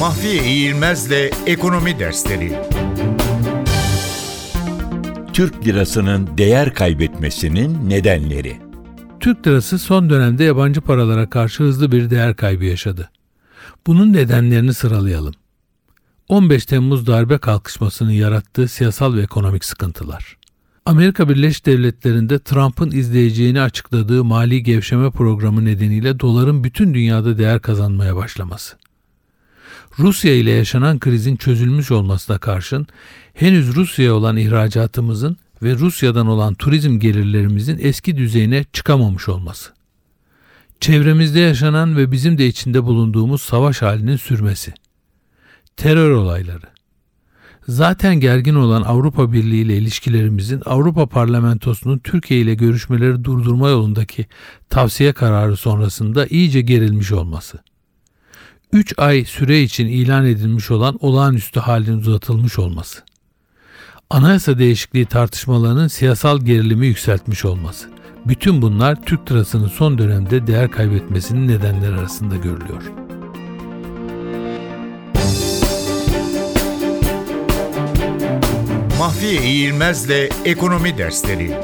Mahfiye İğilmez'le Ekonomi Dersleri Türk lirasının değer kaybetmesinin nedenleri. Türk lirası son dönemde yabancı paralara karşı hızlı bir değer kaybı yaşadı. Bunun nedenlerini sıralayalım. 15 Temmuz darbe kalkışmasının yarattığı siyasal ve ekonomik sıkıntılar. Amerika Birleşik Devletleri'nde Trump'ın izleyeceğini açıkladığı mali gevşeme programı nedeniyle doların bütün dünyada değer kazanmaya başlaması. Rusya ile yaşanan krizin çözülmüş olmasına karşın henüz Rusya'ya olan ihracatımızın ve Rusya'dan olan turizm gelirlerimizin eski düzeyine çıkamamış olması. Çevremizde yaşanan ve bizim de içinde bulunduğumuz savaş halinin sürmesi. Terör olayları. Zaten gergin olan Avrupa Birliği ile ilişkilerimizin Avrupa Parlamentosu'nun Türkiye ile görüşmeleri durdurma yolundaki tavsiye kararı sonrasında iyice gerilmiş olması. 3 ay süre için ilan edilmiş olan olağanüstü halin uzatılmış olması. Anayasa değişikliği tartışmalarının siyasal gerilimi yükseltmiş olması. Bütün bunlar Türk lirasının son dönemde değer kaybetmesinin nedenleri arasında görülüyor. Mahfiye İğilmez'le Ekonomi Dersleri